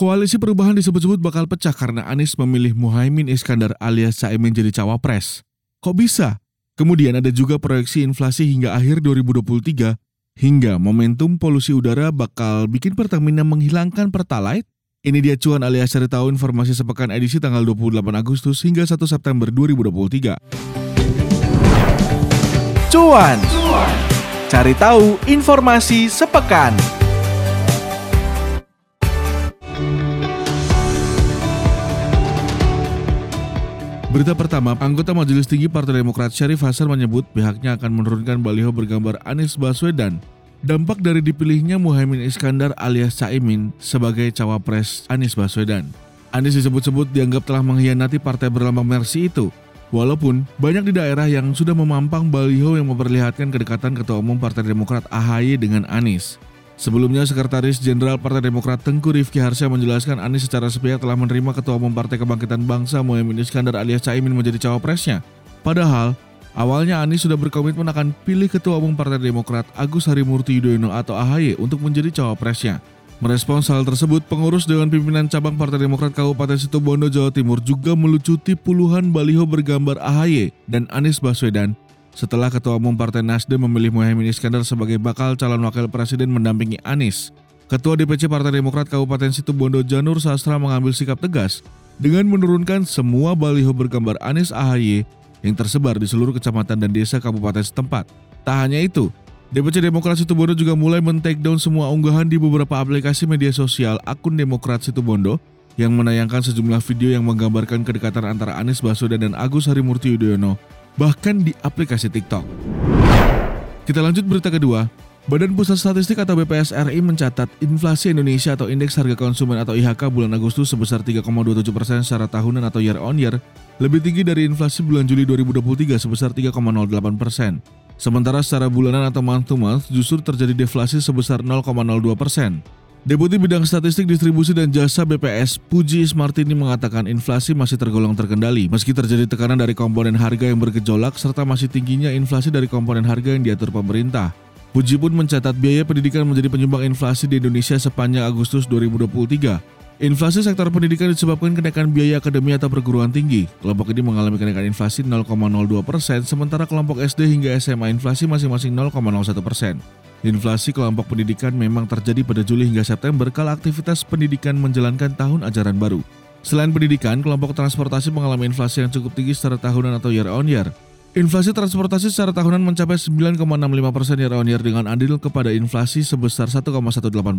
Koalisi perubahan disebut-sebut bakal pecah karena Anies memilih Muhaimin Iskandar alias Caimin jadi cawapres. Kok bisa? Kemudian ada juga proyeksi inflasi hingga akhir 2023 hingga momentum polusi udara bakal bikin Pertamina menghilangkan Pertalite. Ini dia cuan alias cari tahu informasi sepekan edisi tanggal 28 Agustus hingga 1 September 2023. Cuan. Cari tahu informasi sepekan. Berita pertama, anggota Majelis Tinggi Partai Demokrat Syarif Hasan menyebut pihaknya akan menurunkan baliho bergambar Anies Baswedan. Dampak dari dipilihnya Muhaimin Iskandar alias Caimin sebagai cawapres Anies Baswedan. Anies disebut-sebut dianggap telah mengkhianati partai berlambang Mersi itu. Walaupun banyak di daerah yang sudah memampang baliho yang memperlihatkan kedekatan Ketua Umum Partai Demokrat AHY dengan Anies. Sebelumnya, Sekretaris Jenderal Partai Demokrat Tengku Rifki Harsha menjelaskan Anies secara sepihak telah menerima Ketua Umum Partai Kebangkitan Bangsa Mohaimin Iskandar alias Caimin menjadi cawapresnya. Padahal, awalnya Anies sudah berkomitmen akan pilih Ketua Umum Partai Demokrat Agus Harimurti Yudhoyono atau AHY untuk menjadi cawapresnya. Merespons hal tersebut, pengurus Dewan Pimpinan Cabang Partai Demokrat Kabupaten Situbondo, Jawa Timur juga melucuti puluhan baliho bergambar AHY dan Anies Baswedan setelah Ketua Umum Partai Nasdem memilih Muhaimin Iskandar sebagai bakal calon wakil presiden mendampingi Anies. Ketua DPC Partai Demokrat Kabupaten Situbondo Janur Sastra mengambil sikap tegas dengan menurunkan semua baliho bergambar Anies AHY yang tersebar di seluruh kecamatan dan desa kabupaten setempat. Tak hanya itu, DPC Demokrat Situbondo juga mulai men-take down semua unggahan di beberapa aplikasi media sosial akun Demokrat Situbondo yang menayangkan sejumlah video yang menggambarkan kedekatan antara Anies Baswedan dan Agus Harimurti Yudhoyono bahkan di aplikasi TikTok. Kita lanjut berita kedua. Badan Pusat Statistik atau BPS RI mencatat inflasi Indonesia atau Indeks Harga Konsumen atau IHK bulan Agustus sebesar 3,27 persen secara tahunan atau year on year, lebih tinggi dari inflasi bulan Juli 2023 sebesar 3,08 persen. Sementara secara bulanan atau month to month justru terjadi deflasi sebesar 0,02 persen. Deputi Bidang Statistik Distribusi dan Jasa BPS, Puji Ismartini mengatakan inflasi masih tergolong terkendali meski terjadi tekanan dari komponen harga yang bergejolak serta masih tingginya inflasi dari komponen harga yang diatur pemerintah. Puji pun mencatat biaya pendidikan menjadi penyumbang inflasi di Indonesia sepanjang Agustus 2023. Inflasi sektor pendidikan disebabkan kenaikan biaya akademi atau perguruan tinggi. Kelompok ini mengalami kenaikan inflasi 0,02 persen, sementara kelompok SD hingga SMA inflasi masing-masing 0,01 persen. Inflasi kelompok pendidikan memang terjadi pada Juli hingga September kala aktivitas pendidikan menjalankan tahun ajaran baru. Selain pendidikan, kelompok transportasi mengalami inflasi yang cukup tinggi secara tahunan atau year on year. Inflasi transportasi secara tahunan mencapai 9,65 persen year on year dengan andil kepada inflasi sebesar 1,18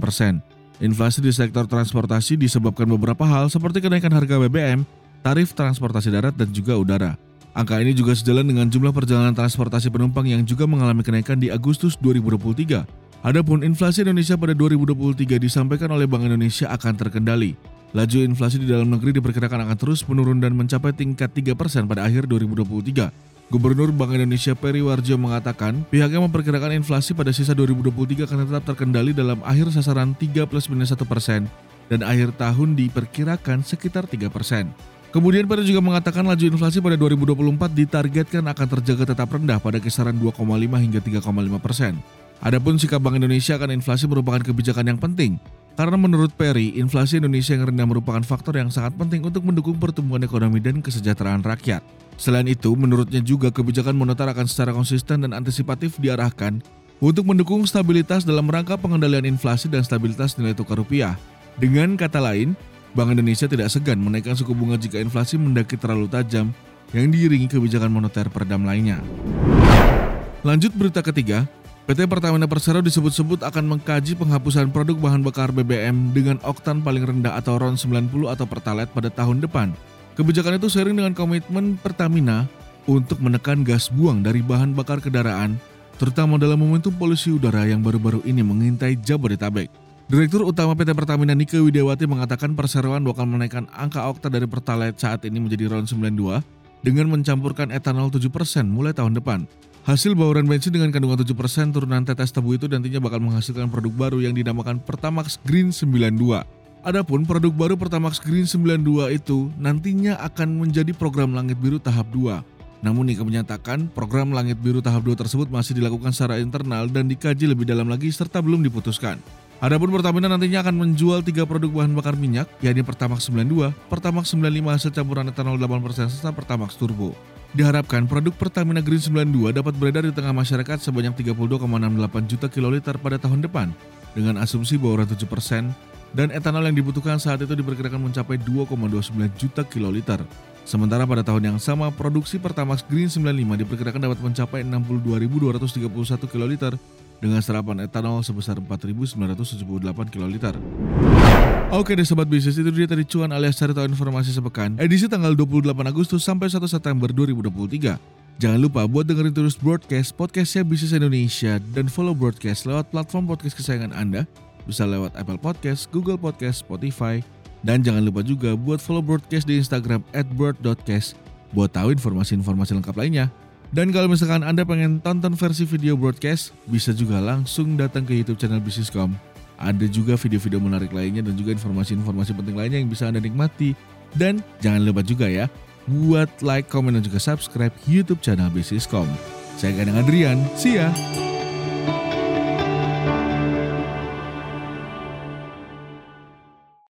persen. Inflasi di sektor transportasi disebabkan beberapa hal seperti kenaikan harga BBM, tarif transportasi darat, dan juga udara. Angka ini juga sejalan dengan jumlah perjalanan transportasi penumpang yang juga mengalami kenaikan di Agustus 2023. Adapun inflasi Indonesia pada 2023 disampaikan oleh Bank Indonesia akan terkendali. Laju inflasi di dalam negeri diperkirakan akan terus menurun dan mencapai tingkat 3% pada akhir 2023. Gubernur Bank Indonesia Peri Warjo mengatakan pihaknya memperkirakan inflasi pada sisa 2023 akan tetap terkendali dalam akhir sasaran 3 plus minus 1 persen dan akhir tahun diperkirakan sekitar 3 persen. Kemudian Peri juga mengatakan laju inflasi pada 2024 ditargetkan akan terjaga tetap rendah pada kisaran 2,5 hingga 3,5 persen. Adapun sikap Bank Indonesia akan inflasi merupakan kebijakan yang penting, karena menurut Peri, inflasi Indonesia yang rendah merupakan faktor yang sangat penting untuk mendukung pertumbuhan ekonomi dan kesejahteraan rakyat. Selain itu, menurutnya juga kebijakan moneter akan secara konsisten dan antisipatif diarahkan untuk mendukung stabilitas dalam rangka pengendalian inflasi dan stabilitas nilai tukar rupiah. Dengan kata lain, Bank Indonesia tidak segan menaikkan suku bunga jika inflasi mendaki terlalu tajam yang diiringi kebijakan moneter peredam lainnya. Lanjut berita ketiga, PT Pertamina Persero disebut-sebut akan mengkaji penghapusan produk bahan bakar BBM dengan oktan paling rendah atau RON 90 atau Pertalite pada tahun depan. Kebijakan itu sering dengan komitmen Pertamina untuk menekan gas buang dari bahan bakar kendaraan, terutama dalam momentum polusi udara yang baru-baru ini mengintai Jabodetabek. Direktur Utama PT Pertamina Nike Widiawati mengatakan perseroan bakal menaikkan angka okta dari Pertalite saat ini menjadi RON 92 dengan mencampurkan etanol 7% mulai tahun depan. Hasil bauran bensin dengan kandungan 7% turunan tetes tebu itu nantinya bakal menghasilkan produk baru yang dinamakan Pertamax Green 92. Adapun produk baru Pertamax Green 92 itu nantinya akan menjadi program Langit Biru tahap 2. Namun Nike menyatakan program Langit Biru tahap 2 tersebut masih dilakukan secara internal dan dikaji lebih dalam lagi serta belum diputuskan. Adapun Pertamina nantinya akan menjual tiga produk bahan bakar minyak, yakni Pertamax 92, Pertamax 95 hasil campuran etanol 8% serta Pertamax Turbo. Diharapkan produk Pertamina Green 92 dapat beredar di tengah masyarakat sebanyak 32,68 juta kiloliter pada tahun depan, dengan asumsi bauran 7% dan etanol yang dibutuhkan saat itu diperkirakan mencapai 2,29 juta kiloliter. Sementara pada tahun yang sama, produksi Pertamax Green 95 diperkirakan dapat mencapai 62.231 kiloliter dengan serapan etanol sebesar 4.978 kiloliter. Oke deh sobat bisnis itu dia tadi cuan alias cari tahu informasi sepekan edisi tanggal 28 Agustus sampai 1 September 2023. Jangan lupa buat dengerin terus broadcast podcastnya Bisnis Indonesia dan follow broadcast lewat platform podcast kesayangan Anda bisa lewat Apple Podcast, Google Podcast, Spotify, dan jangan lupa juga buat follow broadcast di Instagram at buat tahu informasi-informasi lengkap lainnya. Dan kalau misalkan Anda pengen tonton versi video broadcast, bisa juga langsung datang ke YouTube channel Bisniscom. Ada juga video-video menarik lainnya dan juga informasi-informasi penting lainnya yang bisa Anda nikmati. Dan jangan lupa juga ya, buat like, komen, dan juga subscribe YouTube channel Bisniscom. Saya Kadang Adrian, see ya!